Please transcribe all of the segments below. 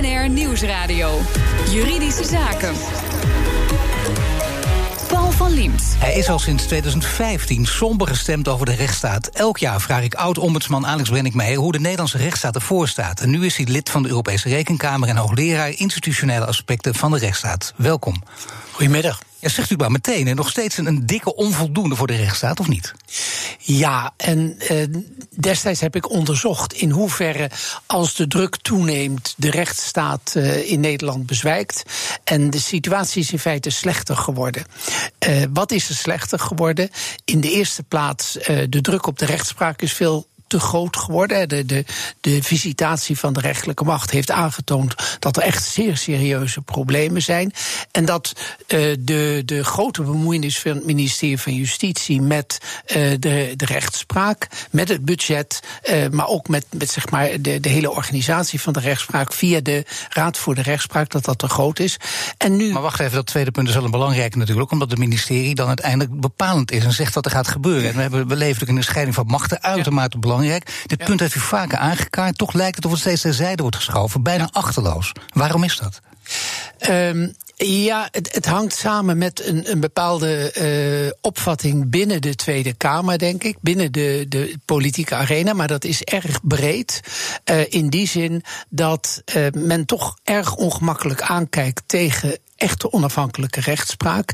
BNR Nieuwsradio. Juridische Zaken. Paul van Liemt. Hij is al sinds 2015 somber gestemd over de rechtsstaat. Elk jaar vraag ik oud-ombudsman Alex Brenninkmeijer hoe de Nederlandse rechtsstaat ervoor staat. En nu is hij lid van de Europese Rekenkamer en hoogleraar institutionele aspecten van de rechtsstaat. Welkom. Goedemiddag. Ja, zegt u maar meteen, en nog steeds een, dikke onvoldoende voor de rechtsstaat, of niet? Ja, en eh, destijds heb ik onderzocht in hoeverre, als de druk toeneemt, de rechtsstaat eh, in Nederland bezwijkt. En de situatie is in feite slechter geworden. Eh, wat is er slechter geworden? In de eerste plaats, eh, de druk op de rechtspraak is veel te groot geworden. De, de, de visitatie van de rechterlijke macht heeft aangetoond dat er echt zeer serieuze problemen zijn. En dat uh, de, de grote bemoeienis van het ministerie van Justitie met uh, de, de rechtspraak, met het budget, uh, maar ook met, met zeg maar de, de hele organisatie van de rechtspraak via de Raad voor de Rechtspraak, dat dat te groot is. En nu... Maar wacht even, dat tweede punt is wel een belangrijke natuurlijk, omdat het ministerie dan uiteindelijk bepalend is en zegt wat er gaat gebeuren. En we, hebben, we leven in een scheiding van machten uitermate ja. Belangrijk. Dit punt heeft u vaker aangekaart. Toch lijkt het of het steeds terzijde wordt geschoven. Bijna achterloos. Waarom is dat? Um, ja, het, het, hangt samen met een, een bepaalde uh, opvatting binnen de Tweede Kamer, denk ik. Binnen de, de politieke arena. Maar dat is erg breed. Uh, in die zin dat uh, men toch erg ongemakkelijk aankijkt tegen echte onafhankelijke rechtspraak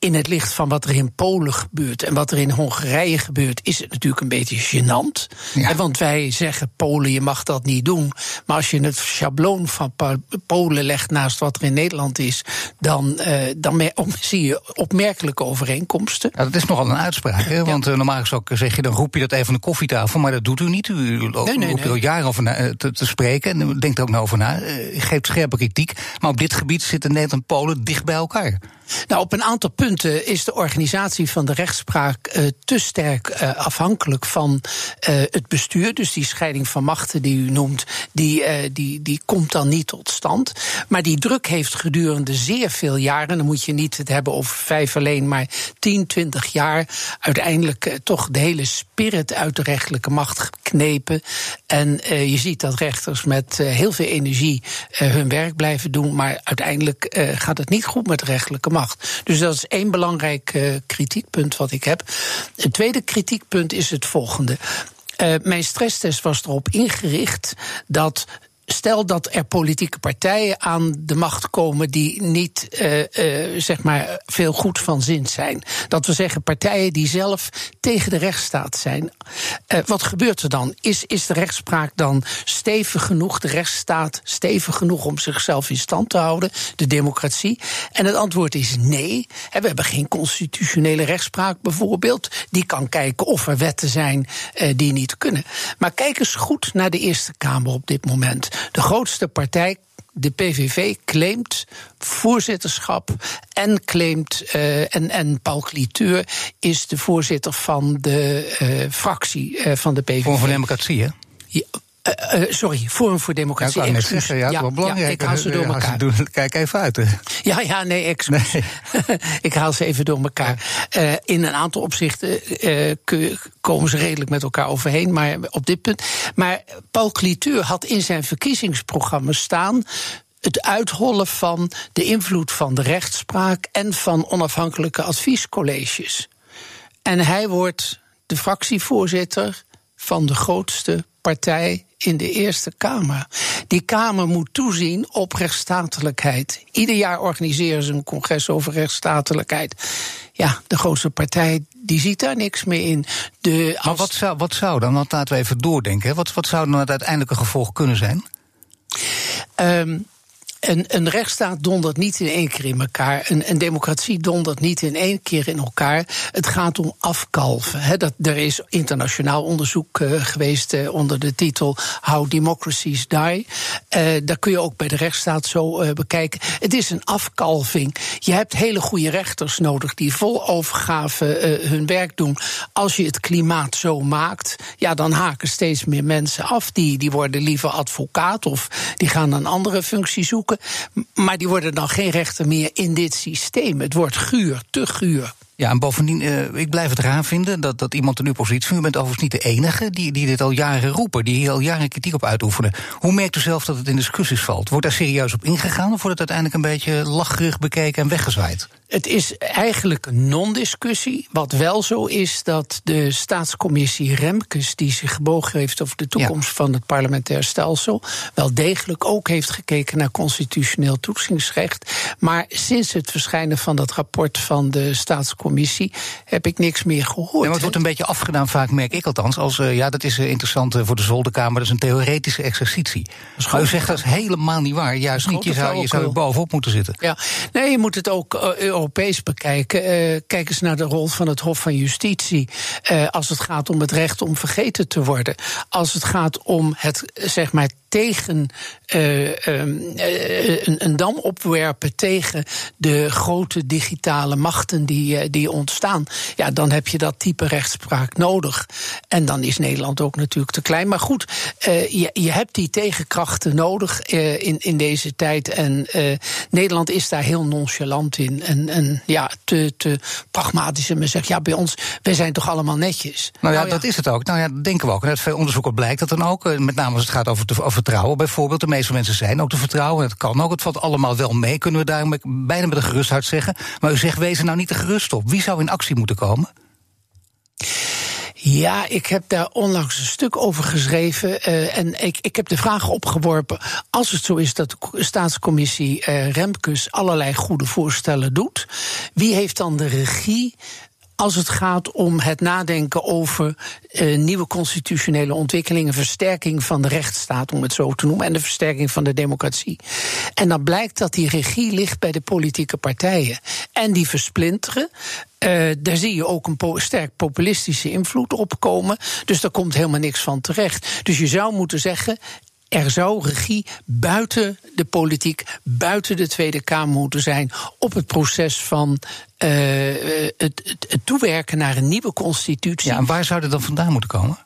in het licht van wat er in Polen gebeurt en wat er in Hongarije gebeurt, is het natuurlijk een beetje gênant. Ja. Want wij zeggen: Polen, je mag dat niet doen. Maar als je het schabloon van Polen legt naast wat er in Nederland is, dan, uh, dan zie je opmerkelijke overeenkomsten. Ja, dat is nogal een uitspraak. Hè? Want uh, normaal gesproken zeg je: dan roep je dat even aan de koffietafel, maar dat doet u niet. U, u nee, er al jaren over na, te, te, spreken en denkt er ook nou over na. Uh, geeft scherpe kritiek. Maar op dit gebied zitten Nederland en Polen dicht bij elkaar. Nou, op een aantal punten is de organisatie van de rechtspraak uh, te sterk uh, afhankelijk van uh, het bestuur. Dus die scheiding van machten die u noemt, die, die, die komt dan niet tot stand. Maar die druk heeft gedurende zeer veel jaren, dan moet je niet het hebben over vijf alleen, maar 10, 20 jaar, uiteindelijk toch de hele spirit uit de rechtelijke macht geknepen. En je ziet dat rechters met heel veel energie hun werk blijven doen, maar uiteindelijk gaat het niet goed met de rechtelijke macht. Dus dat is één belangrijk uh, kritiekpunt wat ik heb. Het tweede kritiekpunt is het volgende. Uh, mijn stresstest was erop ingericht dat stel dat er politieke partijen aan de macht komen die niet uh, uh, zeg maar veel goed van zin zijn. Dat we zeggen partijen die zelf tegen de rechtsstaat zijn. Uh, wat gebeurt er dan? Is, is de rechtspraak dan stevig genoeg, de rechtsstaat stevig genoeg om zichzelf in stand te houden, de democratie? En het antwoord is nee. We hebben geen constitutionele rechtspraak bijvoorbeeld. Die kan kijken of er wetten zijn die niet kunnen. Maar kijk eens goed naar de Eerste Kamer op dit moment. De grootste partij de PVV claimt voorzitterschap en claimt. Uh, en, en Paul Cliteur is de voorzitter van de uh, fractie uh, van de PVV. Voor, voor democratie, hè? Ja, uh, uh, sorry, Forum voor Democratie. Ja, zeggen, ja, ja, wel belangrijk. Ja, ik haal ze door elkaar. Doen, kijk even uit. Hè. Ja, ja, nee, excuus. Nee. ik haal ze even door elkaar. Uh, in een aantal opzichten komen ze redelijk met elkaar overheen, maar op dit punt. Maar Paul Cliteur had in zijn verkiezingsprogramma staan het uithollen van de invloed van de rechtspraak en van onafhankelijke adviescolleges. En hij wordt de fractievoorzitter van de grootste partij in de Eerste Kamer. Die Kamer moet toezien op rechtsstatelijkheid. Ieder jaar organiseren ze een congres over rechtsstatelijkheid. Ja, de grootste partij die ziet daar niks meer in. De, als... Maar wat zou, wat zou dan, want laten we even doordenken, wat, wat zou dan het uiteindelijke gevolg kunnen zijn? Um, een, een rechtsstaat dondert niet in één keer in elkaar. Een, een democratie dondert niet in één keer in elkaar. Het gaat om afkalven. Dat, er is internationaal onderzoek uh, geweest uh, onder de titel How Democracies Die. Uh, daar kun je ook bij de rechtsstaat zo bekijken. Het is een afkalving. Je hebt hele goede rechters nodig die vol overgave hun werk doen. Als je het klimaat zo maakt, ja, dan haken steeds meer mensen af. Die, die worden liever advocaat of die gaan een andere functie zoeken. Maar die worden dan geen rechter meer in dit systeem. Het wordt guur, te guur. Ja, en bovendien, uh, ik blijf het raar vinden dat, dat iemand in uw positie, u bent overigens niet de enige die, die dit al jaren roepen, die hier al jaren kritiek op uitoefenen. Hoe merkt u zelf dat het in discussies valt? Wordt daar serieus op ingegaan of wordt het uiteindelijk een beetje lacherig bekeken en weggezwaaid? Het is eigenlijk een non-discussie. Wat wel zo is dat de staatscommissie Remkes, die zich gebogen heeft over de toekomst van het parlementair stelsel, wel degelijk ook heeft gekeken naar constitutioneel toetsingsrecht. Maar sinds het verschijnen van dat rapport van de staatscommissie heb ik niks meer gehoord. Ja, maar het wordt een beetje afgedaan, vaak merk ik althans, als uh, ja, dat is uh, interessant uh, voor de zolderkamer, dat is een theoretische exercitie. Maar u zegt dat is helemaal niet waar. Juist niet, je zou, je zou er bovenop moeten zitten. Ja, nee, je moet het ook Europees bekijken. kijk eens naar de rol van het Hof van Justitie als het gaat om het recht om vergeten te worden. Als het gaat om het, zeg maar, tegen uh, uh, een, een, dam opwerpen tegen de grote digitale machten die, uh, die ontstaan. Ja, dan heb je dat type rechtspraak nodig. En dan is Nederland ook natuurlijk te klein. Maar goed, je, je hebt die tegenkrachten nodig in, in deze tijd. En Nederland is daar heel nonchalant in. En, en ja, te, te pragmatisch. En men zegt, ja, bij ons, wij zijn toch allemaal netjes. Nou ja, nou dat is het ook. Nou ja, dat denken we ook. En uit veel onderzoeken blijkt dat dan ook. Met name als het gaat over, over vertrouwen bijvoorbeeld. De meeste mensen zijn ook te vertrouwen. Het kan ook. Het valt allemaal wel mee, kunnen we daar bijna met een gerust hart zeggen. Maar u zegt, wees er nou niet te gerust op. Wie zou in actie moeten komen? Ja, ik heb daar onlangs een stuk over geschreven. Uh, en ik, ik heb de vraag opgeworpen. Als het zo is dat de staatscommissie uh, Remkes allerlei goede voorstellen doet, wie heeft dan de regie als het gaat om het nadenken over uh, nieuwe constitutionele ontwikkelingen, versterking van de rechtsstaat, om het zo te noemen, en de versterking van de democratie. En dan blijkt dat die regie ligt bij de politieke partijen. En die versplinteren. Uh, daar zie je ook een sterk populistische invloed op komen. Dus daar komt helemaal niks van terecht. Dus je zou moeten zeggen: er zou regie buiten de politiek, buiten de Tweede Kamer moeten zijn op het proces van uh, het, het, het, toewerken naar een nieuwe constitutie. Ja, en waar zou dat dan vandaan moeten komen?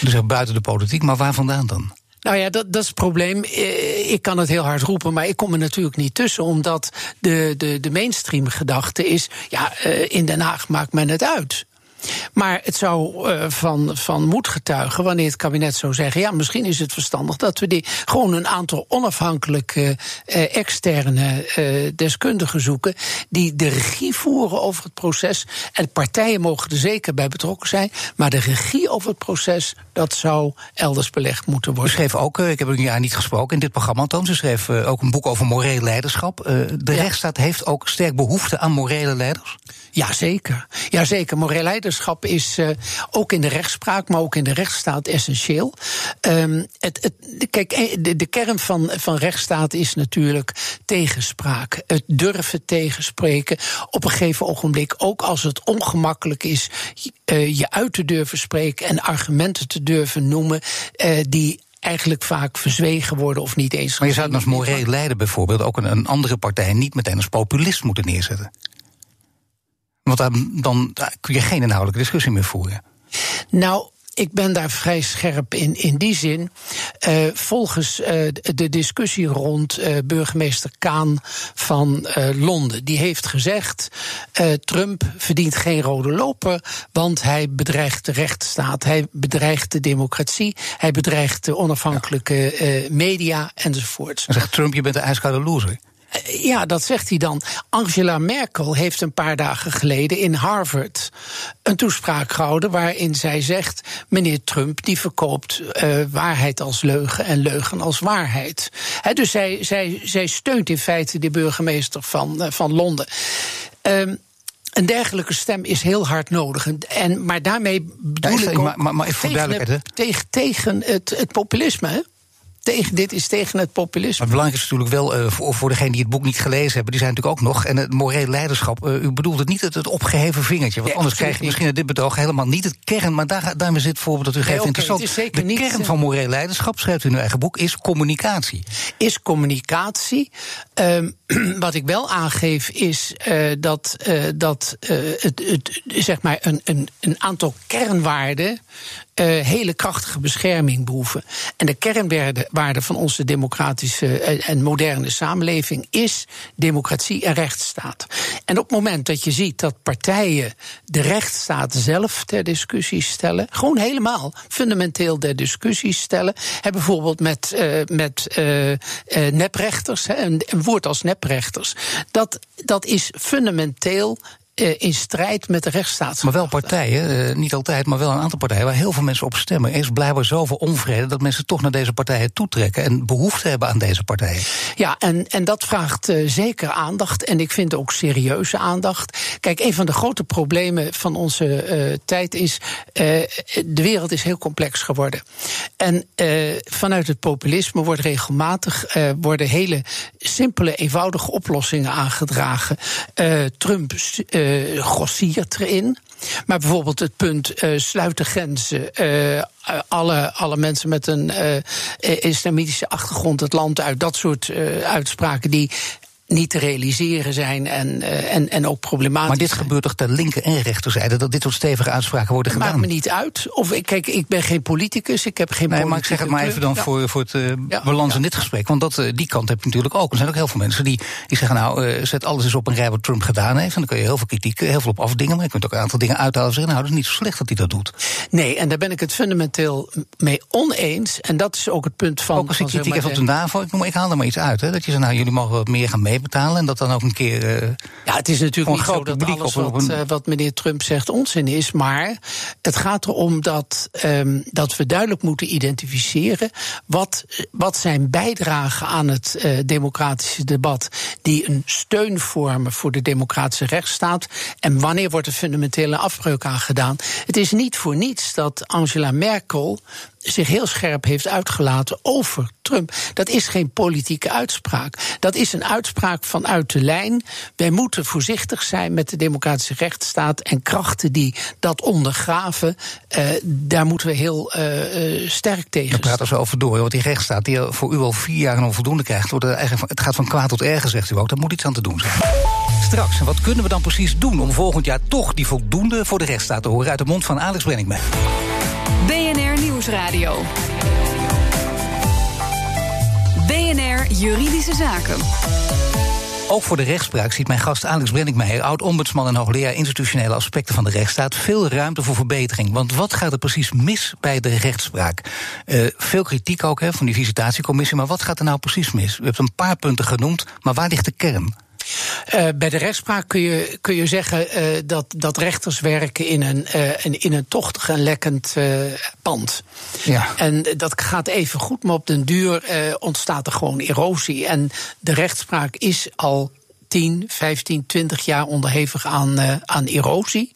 Dus buiten de politiek, maar waar vandaan dan? Nou ja, dat, dat is het probleem. Eh, ik kan het heel hard roepen, maar ik kom er natuurlijk niet tussen. Omdat de, de, de mainstream gedachte is: ja, in Den Haag maakt men het uit. Maar het zou uh, van, van moed getuigen wanneer het kabinet zou zeggen: ja, misschien is het verstandig dat we die gewoon een aantal onafhankelijke uh, externe uh, deskundigen zoeken. die de regie voeren over het proces. En partijen mogen er zeker bij betrokken zijn. Maar de regie over het proces, dat zou elders belegd moeten worden. U schreef ook, ik heb een jaar niet gesproken in dit programma, Toon. Ze schreef ook een boek over moreel leiderschap. de ja. rechtsstaat heeft ook sterk behoefte aan morele leiders. Jazeker. Jazeker. Moreel leiderschap is uh, ook in de rechtspraak, maar ook in de rechtsstaat essentieel. Um, het, het, kijk, eh, de, de, kern van, van rechtsstaat is natuurlijk tegenspraak. Het durven tegenspreken op een gegeven ogenblik, ook als het ongemakkelijk is, uh, je uit te durven spreken en argumenten te durven noemen uh, die eigenlijk vaak verzwegen worden of niet eens. Maar je zou het als moreel leider bijvoorbeeld ook een, een andere partij niet meteen als populist moeten neerzetten. Want dan, dan kun je geen inhoudelijke discussie meer voeren. Nou, ik ben daar vrij scherp in. In die zin, uh, volgens uh, de discussie rond uh, burgemeester Kaan van Londen. Die heeft gezegd: Trump verdient geen rode loper, want hij bedreigt de rechtsstaat, hij bedreigt de democratie, hij bedreigt de onafhankelijke media enzovoorts. En zegt Trump: Je bent een ijskoude loser. Ja, dat zegt hij dan. Angela Merkel heeft een paar dagen geleden in Harvard een toespraak gehouden waarin zij zegt: meneer Trump die verkoopt uh, waarheid als leugen en leugen als waarheid. He, dus zij, zij, zij steunt in feite de burgemeester van, uh, van Londen. Um, een dergelijke stem is heel hard nodig. En, maar daarmee bedoel ja, ik ook maar, maar, maar tegen, het, tegen, tegen het, het populisme. Hè? Tegen, dit is tegen het populisme. Maar belangrijk is natuurlijk wel, uh, voor, voor degenen die het boek niet gelezen hebben, die zijn natuurlijk ook nog. En het moreel leiderschap, uh, u bedoelt het niet het, het opgeheven vingertje. Want ja, anders krijg je misschien in dit betoog helemaal niet het kern. Maar daar, daarmee zit voorbeeld dat u geeft nee, okay, interessant. de niet, kern van moreel leiderschap, schrijft u in uw eigen boek, is communicatie. Is communicatie. Um, wat ik wel aangeef is uh, dat, dat het, het, zeg maar een, een, een aantal kernwaarden hele krachtige bescherming behoeven. En de kernwaarden kernwaarde van onze democratische en moderne samenleving is democratie en rechtsstaat. En op het moment dat je ziet dat partijen de rechtsstaat zelf ter discussie stellen, gewoon helemaal fundamenteel ter discussie stellen, hebben bijvoorbeeld met, uh, met uh, neprechters, hè, een, een woord als neprechters, dat, dat is fundamenteel in strijd met de rechtsstaat. Maar wel partijen, uh, niet altijd, maar wel een aantal partijen waar heel veel mensen op stemmen. Er is blijkbaar zoveel onvrede dat mensen toch naar deze partijen toetrekken en behoefte hebben aan deze partijen. Ja, en, en dat vraagt uh, zeker aandacht en ik vind ook serieuze aandacht. Kijk, een van de grote problemen van onze tijd is, de wereld is heel complex geworden. En vanuit het populisme wordt regelmatig worden hele simpele, eenvoudige oplossingen aangedragen. Trump uh, grossiert erin. Maar bijvoorbeeld het punt uh, sluit de grenzen. Uh, alle, alle mensen met een islamitische achtergrond het land uit. Dat soort uitspraken die niet te realiseren zijn en, uh, en, en ook problematisch. Maar dit gebeurt toch ter linker en rechterzijde dat dit soort stevige uitspraken worden gedaan? Maakt me niet uit. Of ik, kijk, ik ben geen politicus, ik heb geen. Nee, maar ik zeg het maar even dan ja. voor, voor het uh, ja, balans ja. in dit gesprek, want dat, uh, die kant heb je natuurlijk ook. Er zijn ook heel veel mensen die, die zeggen, nou, zet alles eens op een rij wat Trump gedaan heeft, en dan kun je heel veel kritiek, heel veel op afdingen, maar je kunt ook een aantal dingen uithalen en zeggen, nou, dat is niet zo slecht dat hij dat doet. Nee, en daar ben ik het fundamenteel mee oneens, en dat is ook het punt van. Ook als ik kritiek heb op de NAVO, ik, noem, ik haal er maar iets uit, hè, dat je zegt, nou, jullie mogen wat meer gaan meebetalen en dat dan ook een keer. Uh, ja, het is natuurlijk niet zo dat alles wat, een... uh, wat meneer Trump zegt onzin is. Maar het gaat erom dat, um, dat we duidelijk moeten identificeren. wat, wat zijn bijdragen aan het uh, democratische debat. die een steun vormen voor de democratische rechtsstaat. en wanneer wordt er fundamentele afbreuk aan gedaan. Het is niet voor niets dat Angela Merkel zich heel scherp heeft uitgelaten over Trump. Dat is geen politieke uitspraak. Dat is een uitspraak vanuit de lijn. Wij moeten voorzichtig zijn met de democratische rechtsstaat en krachten die dat ondergraven. Uh, daar moeten we heel uh, sterk tegen. We praten zo over door. Want die rechtsstaat die voor u al vier jaar een onvoldoende krijgt, wordt eigenlijk, het gaat van kwaad tot erger, zegt u ook. Daar moet iets aan te doen zijn. Straks, wat kunnen we dan precies doen om volgend jaar toch die voldoende voor de rechtsstaat te horen uit de mond van Alex Brenningmeijer? BNR Nieuwsradio. BNR Juridische Zaken. Ook voor de rechtspraak ziet mijn gast Alex Brenningmeijer, oud-ombudsman en hoogleraar institutionele aspecten van de rechtsstaat, veel ruimte voor verbetering. Want wat gaat er precies mis bij de rechtspraak? Uh, veel kritiek ook hè, van die visitatiecommissie, maar wat gaat er nou precies mis? U hebt een paar punten genoemd, maar waar ligt de kern? Uh, bij de rechtspraak kun je, kun je zeggen uh, dat, dat rechters werken in een, uh, in, in een tochtig en lekkend pand. Ja. En dat gaat even goed, maar op den duur ontstaat er gewoon erosie. En de rechtspraak is al 10, 15, 20 jaar onderhevig aan, aan erosie.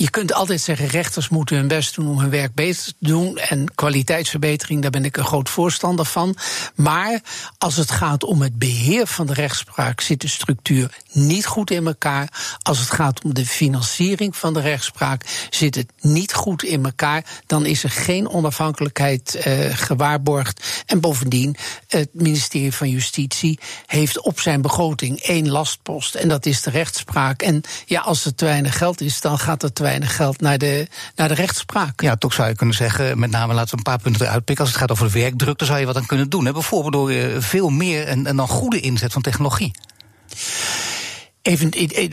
Je kunt altijd zeggen, rechters moeten hun best doen om hun werk beter te doen. En kwaliteitsverbetering, daar ben ik een groot voorstander van. Maar als het gaat om het beheer van de rechtspraak, zit de structuur niet goed in elkaar. Als het gaat om de financiering van de rechtspraak, zit het niet goed in elkaar. Dan is er geen onafhankelijkheid uh, gewaarborgd. En bovendien, het ministerie van Justitie heeft op zijn begroting één lastpost. En dat is de rechtspraak. En ja, als er te weinig geld is, dan gaat er te weinig geld naar de, naar de rechtspraak. Ja, toch zou je kunnen zeggen, met name laten we een paar punten eruit pikken. Als het gaat over de werkdruk, dan zou je wat aan kunnen doen. Hè? Bijvoorbeeld door uh, veel meer en, en dan goede inzet van technologie. Even,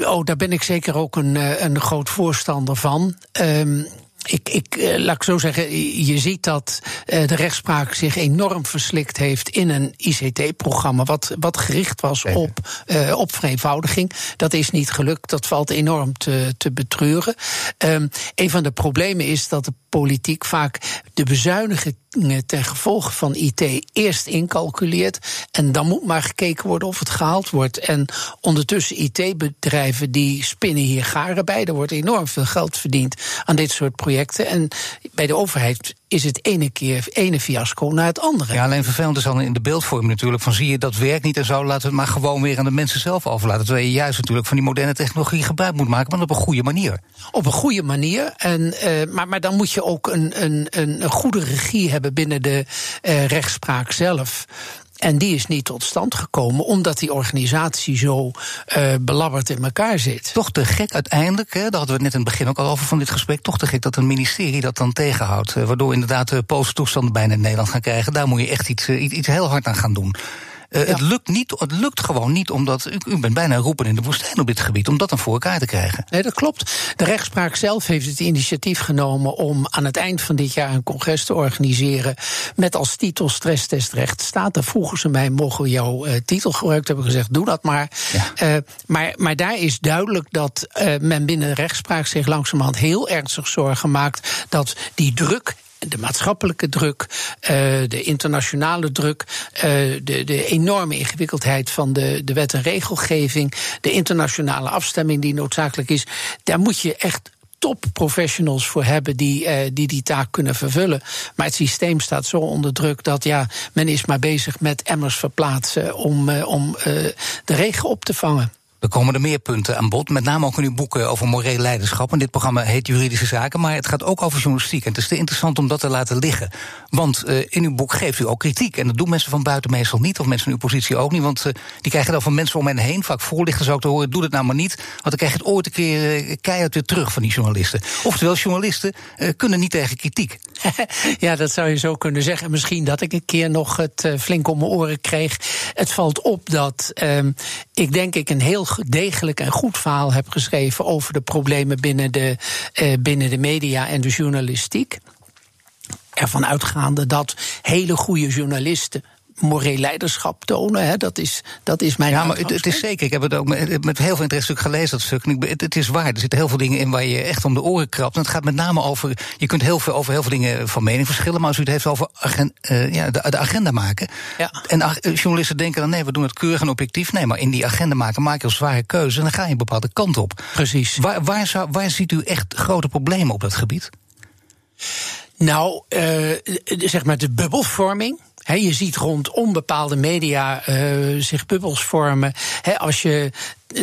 oh, daar ben ik zeker ook een, een groot voorstander van. Um, ik, ik, laat ik zo zeggen, je ziet dat de rechtspraak zich enorm verslikt heeft in een ICT-programma, wat, wat gericht was op, uh, op vereenvoudiging. Dat is niet gelukt, dat valt enorm te, te betreuren. Um, een van de problemen is dat de politiek vaak de bezuinigingen ten gevolge van IT eerst incalculeert. En dan moet maar gekeken worden of het gehaald wordt. En ondertussen IT-bedrijven die spinnen hier garen bij. Er wordt enorm veel geld verdiend aan dit soort projecten. En bij de overheid is het ene keer ene fiasco naar het andere. Ja, alleen vervelend is dan in de beeldvorming natuurlijk. Van zie je dat werkt niet en zo, laten we het maar gewoon weer aan de mensen zelf overlaten. Terwijl je juist natuurlijk van die moderne technologie gebruik moet maken, maar op een goede manier. Op een goede manier. En, uh, maar, maar dan moet je ook een, een, een goede regie hebben binnen de uh, rechtspraak zelf. En die is niet tot stand gekomen omdat die organisatie zo uh, belabberd in elkaar zit. Toch te gek uiteindelijk, hè, daar hadden we het net in het begin ook al over van dit gesprek. Toch te gek dat een ministerie dat dan tegenhoudt. Uh, waardoor inderdaad de Poolse toestanden bijna in Nederland gaan krijgen. Daar moet je echt iets, iets, iets heel hard aan gaan doen. Uh, ja. het, lukt niet, het lukt gewoon niet, omdat u, u bent bijna roepen in de woestijn op dit gebied, om dat dan voor elkaar te krijgen. Nee, dat klopt. De rechtspraak zelf heeft het initiatief genomen om aan het eind van dit jaar een congres te organiseren. Met als titel stresstest rechtsstaat. Daar vroegen ze mij, mogen we jouw uh, titel gebruiken? Hebben gezegd, doe dat maar. Ja. Uh, maar, maar daar is duidelijk dat men binnen de rechtspraak zich langzamerhand heel ernstig zorgen maakt dat die druk de maatschappelijke druk, uh, de internationale druk, uh, de, de enorme ingewikkeldheid van de, de wet en regelgeving, de internationale afstemming die noodzakelijk is, daar moet je echt topprofessionals voor hebben die, uh, die die taak kunnen vervullen. Maar het systeem staat zo onder druk dat ja, men is maar bezig met emmers verplaatsen om, om de regen op te vangen. Er komen er meer punten aan bod, met name ook in uw boeken over moreel leiderschap. En dit programma heet Juridische Zaken, maar het gaat ook over journalistiek. En het is te interessant om dat te laten liggen. Want uh, in uw boek geeft u ook kritiek. En dat doen mensen van buiten meestal niet, of mensen in uw positie ook niet. Want uh, die krijgen dan van mensen om hen heen, vaak voorlichters ook te horen: doe dat nou maar niet. Want dan krijg je het ooit een keer uh, keihard weer terug van die journalisten. Oftewel, journalisten kunnen niet tegen kritiek. ja, dat zou je zo kunnen zeggen. Misschien dat ik een keer nog het flink om mijn oren kreeg. Het valt op dat ehm, ik denk ik een heel degelijk en goed verhaal heb geschreven over de problemen binnen de, uh, binnen de media en de journalistiek. Ervan uitgaande dat hele goede journalisten moreel leiderschap tonen. Hè. Dat, is, dat is mijn Ja, maar het, het, is zeker. Ik heb het ook met, met heel veel interesse gelezen, dat stuk. Ik, het, het, is waar. Er zitten heel veel dingen in waar je echt om de oren krabt. En het gaat met name over. Je kunt heel veel over heel veel dingen van mening verschillen. Maar als u het heeft over agen, uh, ja, de, de, agenda maken. Ja. En uh, journalisten denken dan nee, we doen het keurig en objectief. Nee, maar in die agenda maken maak je een zware keuze. En dan ga je een bepaalde kant op. Precies. Waar, waar, zou, waar ziet u echt grote problemen op dat gebied? Nou, uh, zeg maar de bubbelvorming. He, je ziet rondom bepaalde media uh, zich bubbels vormen. Als je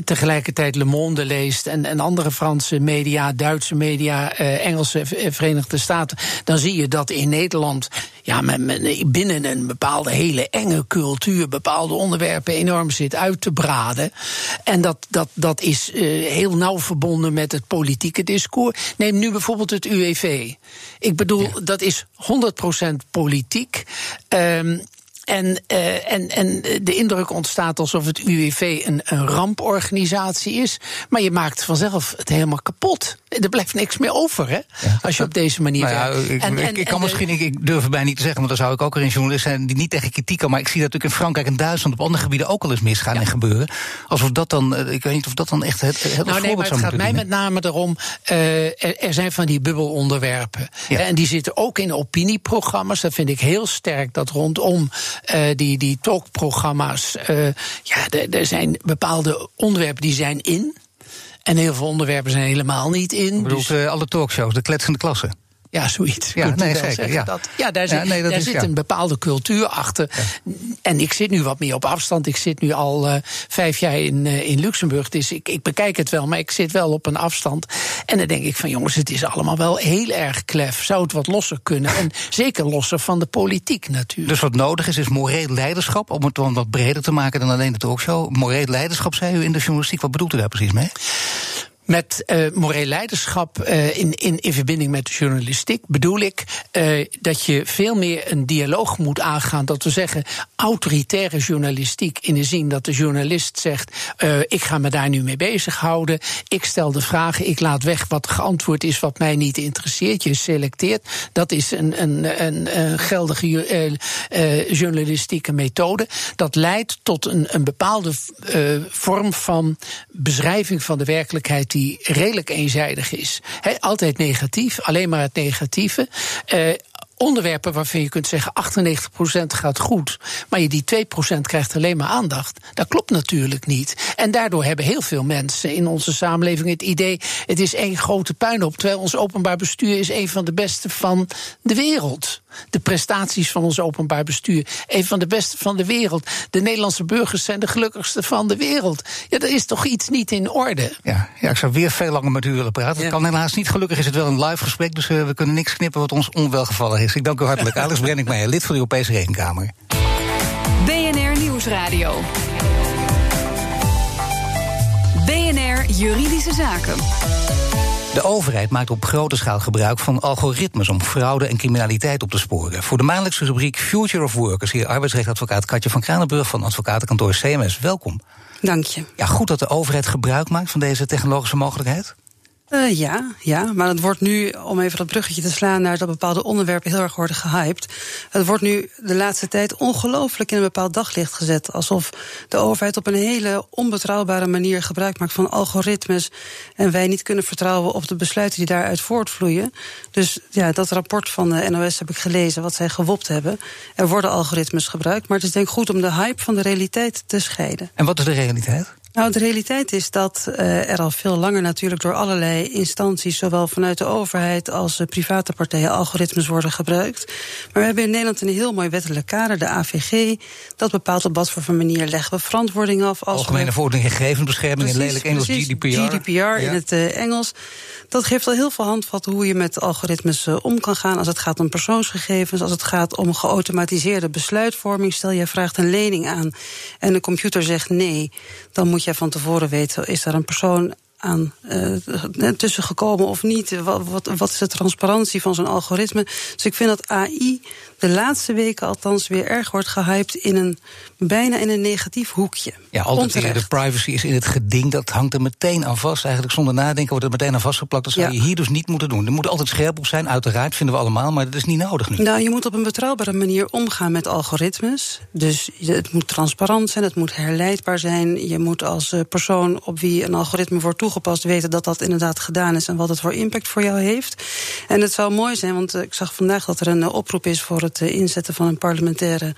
tegelijkertijd Le Monde leest en, en andere Franse media, Duitse media, uh, Engelse Verenigde Staten, dan zie je dat in Nederland ja, men, men binnen een bepaalde hele enge cultuur bepaalde onderwerpen enorm zit uit te braden. En dat, dat, dat is uh, heel nauw verbonden met het politieke discours. Neem nu bijvoorbeeld het UWV. Ik bedoel, ja. dat is 100% politiek. Um, en, uh, en, en de indruk ontstaat alsof het UWV een, een ramporganisatie is. Maar je maakt vanzelf het helemaal kapot. Er blijft niks meer over, hè? Ja. Als je op deze manier nou ja. Ik, en, en, ik kan misschien, ik, ik durf het bijna niet te zeggen, want dan zou ik ook er een journalist zijn die niet tegen kritiek kan. Maar ik zie dat natuurlijk in Frankrijk en Duitsland op andere gebieden ook al eens misgaan ja. en gebeuren. Alsof dat dan, ik weet niet of dat dan echt het, het nou, nee, maar het gaat mij met name erom, uh, er, er, zijn van die bubbelonderwerpen. Ja. En die zitten ook in opinieprogramma's. Dat vind ik heel sterk, dat rondom uh, die, die talkprogramma's. Uh, ja, er zijn bepaalde onderwerpen die zijn in. En heel veel onderwerpen zijn helemaal niet in. Ik bedoel, dus... uh, alle talkshows, de kletsende klasse. Ja, zoiets. Ja, nee, zeker. Ja. Dat, ja, daar zit, ja, nee, daar is, zit ja. een bepaalde cultuur achter. En ik zit nu wat meer op afstand. Ik zit nu al uh, vijf jaar in, uh, in Luxemburg. Dus ik, ik bekijk het wel, maar ik zit wel op een afstand. En dan denk ik van jongens, het is allemaal wel heel erg klef. Zou het wat losser kunnen? En zeker losser van de politiek natuurlijk. Dus wat nodig is, is moreel leiderschap. Om het dan wat breder te maken dan alleen de talkshow. Moreel leiderschap, zei u in de journalistiek. Wat bedoelt u daar precies mee? Met uh, moreel leiderschap uh, in, in, in verbinding met de journalistiek bedoel ik uh, dat je veel meer een dialoog moet aangaan. Dat we zeggen, autoritaire journalistiek in de zin dat de journalist zegt: ik ga me daar nu mee bezighouden. Ik stel de vragen, ik laat weg wat geantwoord is wat mij niet interesseert. Je selecteert. Dat is een, een, een, een geldige journalistieke methode. Dat leidt tot een, een bepaalde vorm van beschrijving van de werkelijkheid die redelijk eenzijdig is. Altijd negatief, alleen maar het negatieve. Onderwerpen waarvan je kunt zeggen 98% gaat goed, maar je die 2% krijgt alleen maar aandacht. Dat klopt natuurlijk niet. En daardoor hebben heel veel mensen in onze samenleving het idee: het is één grote puinhoop, terwijl ons openbaar bestuur is een van de beste van de wereld. De prestaties van ons openbaar bestuur, een van de beste van de wereld. De Nederlandse burgers zijn de gelukkigste van de wereld. Ja, er is toch iets niet in orde. Ja, ja ik zou weer veel langer met u willen praten. Dat ja. kan helaas niet. Gelukkig is het wel een live gesprek, dus uh, we kunnen niks knippen wat ons onwelgevallen is. Ik dank u hartelijk. Alex Brenningmeijer, lid van de Europese Rekenkamer. BNR Nieuwsradio. BNR Juridische Zaken. De overheid maakt op grote schaal gebruik van algoritmes om fraude en criminaliteit op te sporen. Voor de maandelijkse rubriek Future of Workers hier arbeidsrechtadvocaat Katje van Kranenburg van advocatenkantoor CMS. Welkom. Dank je. Ja, goed dat de overheid gebruik maakt van deze technologische mogelijkheid. Uh, ja, ja, maar het wordt nu, om even dat bruggetje te slaan naar dat bepaalde onderwerpen heel erg worden gehyped. Het wordt nu de laatste tijd ongelooflijk in een bepaald daglicht gezet. Alsof de overheid op een hele onbetrouwbare manier gebruik maakt van algoritmes. En wij niet kunnen vertrouwen op de besluiten die daaruit voortvloeien. Dus ja, dat rapport van de NOS heb ik gelezen, wat zij gewopt hebben. Er worden algoritmes gebruikt, maar het is denk ik goed om de hype van de realiteit te scheiden. En wat is de realiteit? Nou, de realiteit is dat uh, er al veel langer natuurlijk door allerlei instanties, zowel vanuit de overheid als private partijen, algoritmes worden gebruikt. Maar we hebben in Nederland een heel mooi wettelijk kader, de AVG, dat bepaalt op wat voor manier leggen we verantwoording af. Als Algemene verordening gegevensbescherming in lelijk Engels precies, GDPR. GDPR ja. in het uh, Engels. Dat geeft al heel veel handvatten hoe je met algoritmes om kan gaan als het gaat om persoonsgegevens, als het gaat om geautomatiseerde besluitvorming. Stel, jij vraagt een lening aan en de computer zegt nee, dan moet jij van tevoren weten, is er een persoon aan uh, tussen gekomen of niet? Wat, wat, wat, is de transparantie van zo'n algoritme? Dus ik vind dat AI de laatste weken althans weer erg wordt gehyped in een bijna in een negatief hoekje. Ja, altijd weer de privacy is in het geding, dat hangt er meteen aan vast. Eigenlijk zonder nadenken wordt er meteen aan vastgeplakt. Dat zou ja. je hier dus niet moeten doen. Er moet altijd scherp op zijn, uiteraard, vinden we allemaal, maar dat is niet nodig nu. Nou, je moet op een betrouwbare manier omgaan met algoritmes. Dus het moet transparant zijn, het moet herleidbaar zijn. Je moet als persoon op wie een algoritme wordt toegepast weten dat dat inderdaad gedaan is en wat het voor impact voor jou heeft. En het zou mooi zijn, want ik zag vandaag dat er een oproep is voor het inzetten van een parlementaire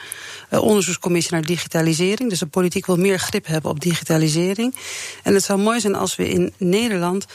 onderzoekscommissie naar digitalisering. Dus de politiek wil meer grip hebben op digitalisering. En het zou mooi zijn als we in Nederland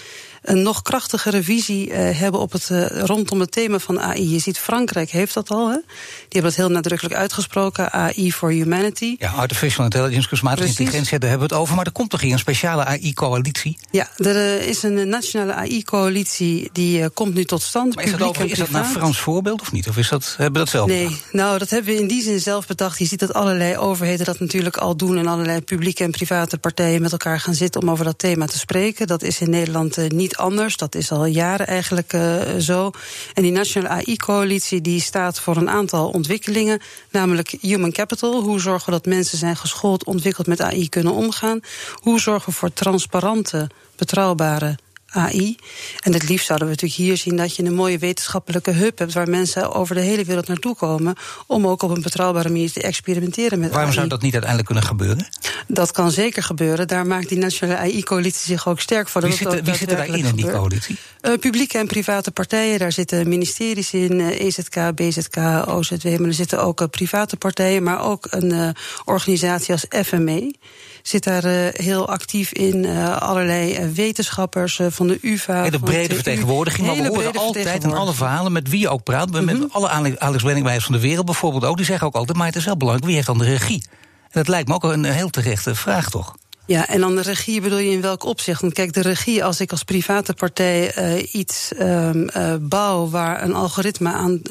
een nog krachtigere visie uh, hebben op het, uh, rondom het thema van AI. Je ziet, Frankrijk heeft dat al. Hè? Die hebben dat heel nadrukkelijk uitgesproken. AI for Humanity. Ja, artificial intelligence, kunstmatige intelligentie, daar hebben we het over. Maar er komt toch hier een speciale AI-coalitie? Ja, er uh, is een nationale AI-coalitie die komt nu tot stand. Maar is dat, over, is dat naar Frans voorbeeld of niet? Of is dat, hebben we dat zelf Nee, bedacht? nou, dat hebben we in die zin zelf bedacht. Je ziet dat allerlei overheden dat natuurlijk al doen... en allerlei publieke en private partijen met elkaar gaan zitten... om over dat thema te spreken. Dat is in Nederland niet anders. Dat is al jaren eigenlijk uh, zo. En die Nationale AI-coalitie die staat voor een aantal ontwikkelingen, namelijk human capital. Hoe zorgen we dat mensen zijn geschoold, ontwikkeld met AI kunnen omgaan? Hoe zorgen we voor transparante, betrouwbare AI. En het liefst zouden we natuurlijk hier zien dat je een mooie wetenschappelijke hub hebt waar mensen over de hele wereld naartoe komen om ook op een betrouwbare manier te experimenteren met Waarom AI. zou dat niet uiteindelijk kunnen gebeuren? Dat kan zeker gebeuren. Daar maakt die nationale AI-coalitie zich ook sterk voor. Wie, zit, wie zit er daarin in die coalitie? Uh, publieke en private partijen, daar zitten ministeries in, uh, EZK, BZK, OZW, maar er zitten ook uh, private partijen, maar ook een organisatie als FME zit daar uh, heel actief in. Uh, allerlei uh, wetenschappers van de UvA. Hele brede vertegenwoordiging. Maar we horen altijd in alle verhalen met wie je ook praat. Met mm -hmm. alle Alex van de wereld bijvoorbeeld ook. Die zeggen ook altijd, maar het is wel belangrijk, wie heeft dan de regie? En dat lijkt me ook een heel terechte vraag, toch? Ja, en dan de regie bedoel je in welk opzicht? Want kijk, de regie, als ik als private partij uh, iets uh, uh, bouw waar een algoritme aan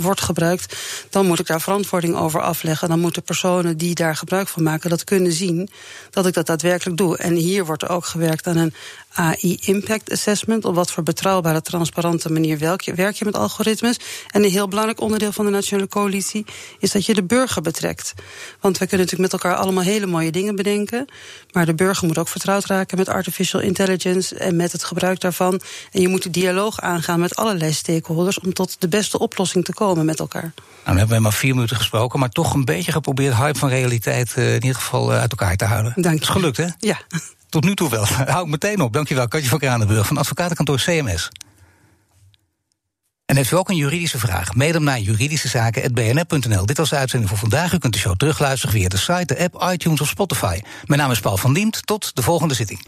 wordt gebruikt, dan moet ik daar verantwoording over afleggen. Dan moeten personen die daar gebruik van maken dat kunnen zien dat ik dat daadwerkelijk doe. En hier wordt ook gewerkt aan een AI Impact Assessment. Op wat voor betrouwbare, transparante manier werk je met algoritmes. En een heel belangrijk onderdeel van de Nationale Coalitie is dat je de burger betrekt. Want we kunnen natuurlijk met elkaar allemaal hele mooie dingen bedenken. Maar de burger moet ook vertrouwd raken met artificial intelligence en met het gebruik daarvan. En je moet de dialoog aangaan met allerlei stakeholders om tot de beste oplossing te komen met elkaar. Nou, we hebben maar vier minuten gesproken, maar toch een beetje geprobeerd hype van realiteit uh, in ieder geval uh, uit elkaar te houden. Dank je. is gelukt, hè? Ja. Tot nu toe wel. Hou ik meteen op. Dankjewel, Katje van Kranenburg van advocatenkantoor CMS. En heeft u ook een juridische vraag? Mail hem naar juridischezaken.bnr.nl. Dit was de uitzending voor vandaag. U kunt de show terugluisteren via de site, de app, iTunes of Spotify. Mijn naam is Paul van Diemt. Tot de volgende zitting.